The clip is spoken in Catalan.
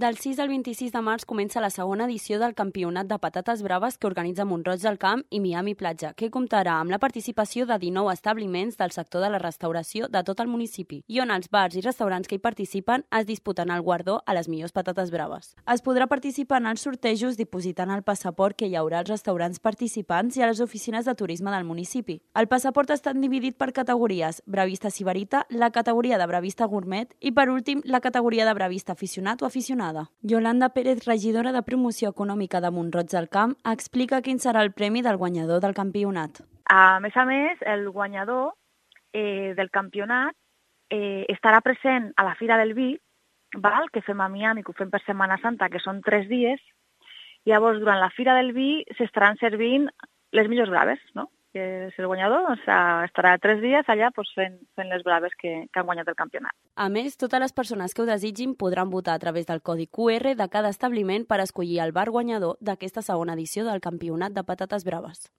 Del 6 al 26 de març comença la segona edició del Campionat de Patates Braves que organitza Montroig del Camp i Miami Platja, que comptarà amb la participació de 19 establiments del sector de la restauració de tot el municipi i on els bars i restaurants que hi participen es disputen el guardó a les millors patates braves. Es podrà participar en els sortejos dipositant el passaport que hi haurà als restaurants participants i a les oficines de turisme del municipi. El passaport està dividit per categories, bravista sibarita, la categoria de bravista gourmet i, per últim, la categoria de bravista aficionat o aficionada. Yolanda Pérez, regidora de Promoció Econòmica de Montroig del Camp, explica quin serà el premi del guanyador del campionat. A més a més, el guanyador eh, del campionat eh, estarà present a la Fira del Vi, val? que fem a Miami, que ho fem per Setmana Santa, que són tres dies, Llavors, durant la Fira del Vi s'estaran servint les millors braves, no? Que és el guanyador, doncs, estarà tres dies allà doncs, fent, fent les braves que, que han guanyat el campionat. A més, totes les persones que ho desitgin podran votar a través del codi QR de cada establiment per escollir el bar guanyador d'aquesta segona edició del Campionat de Patates Braves.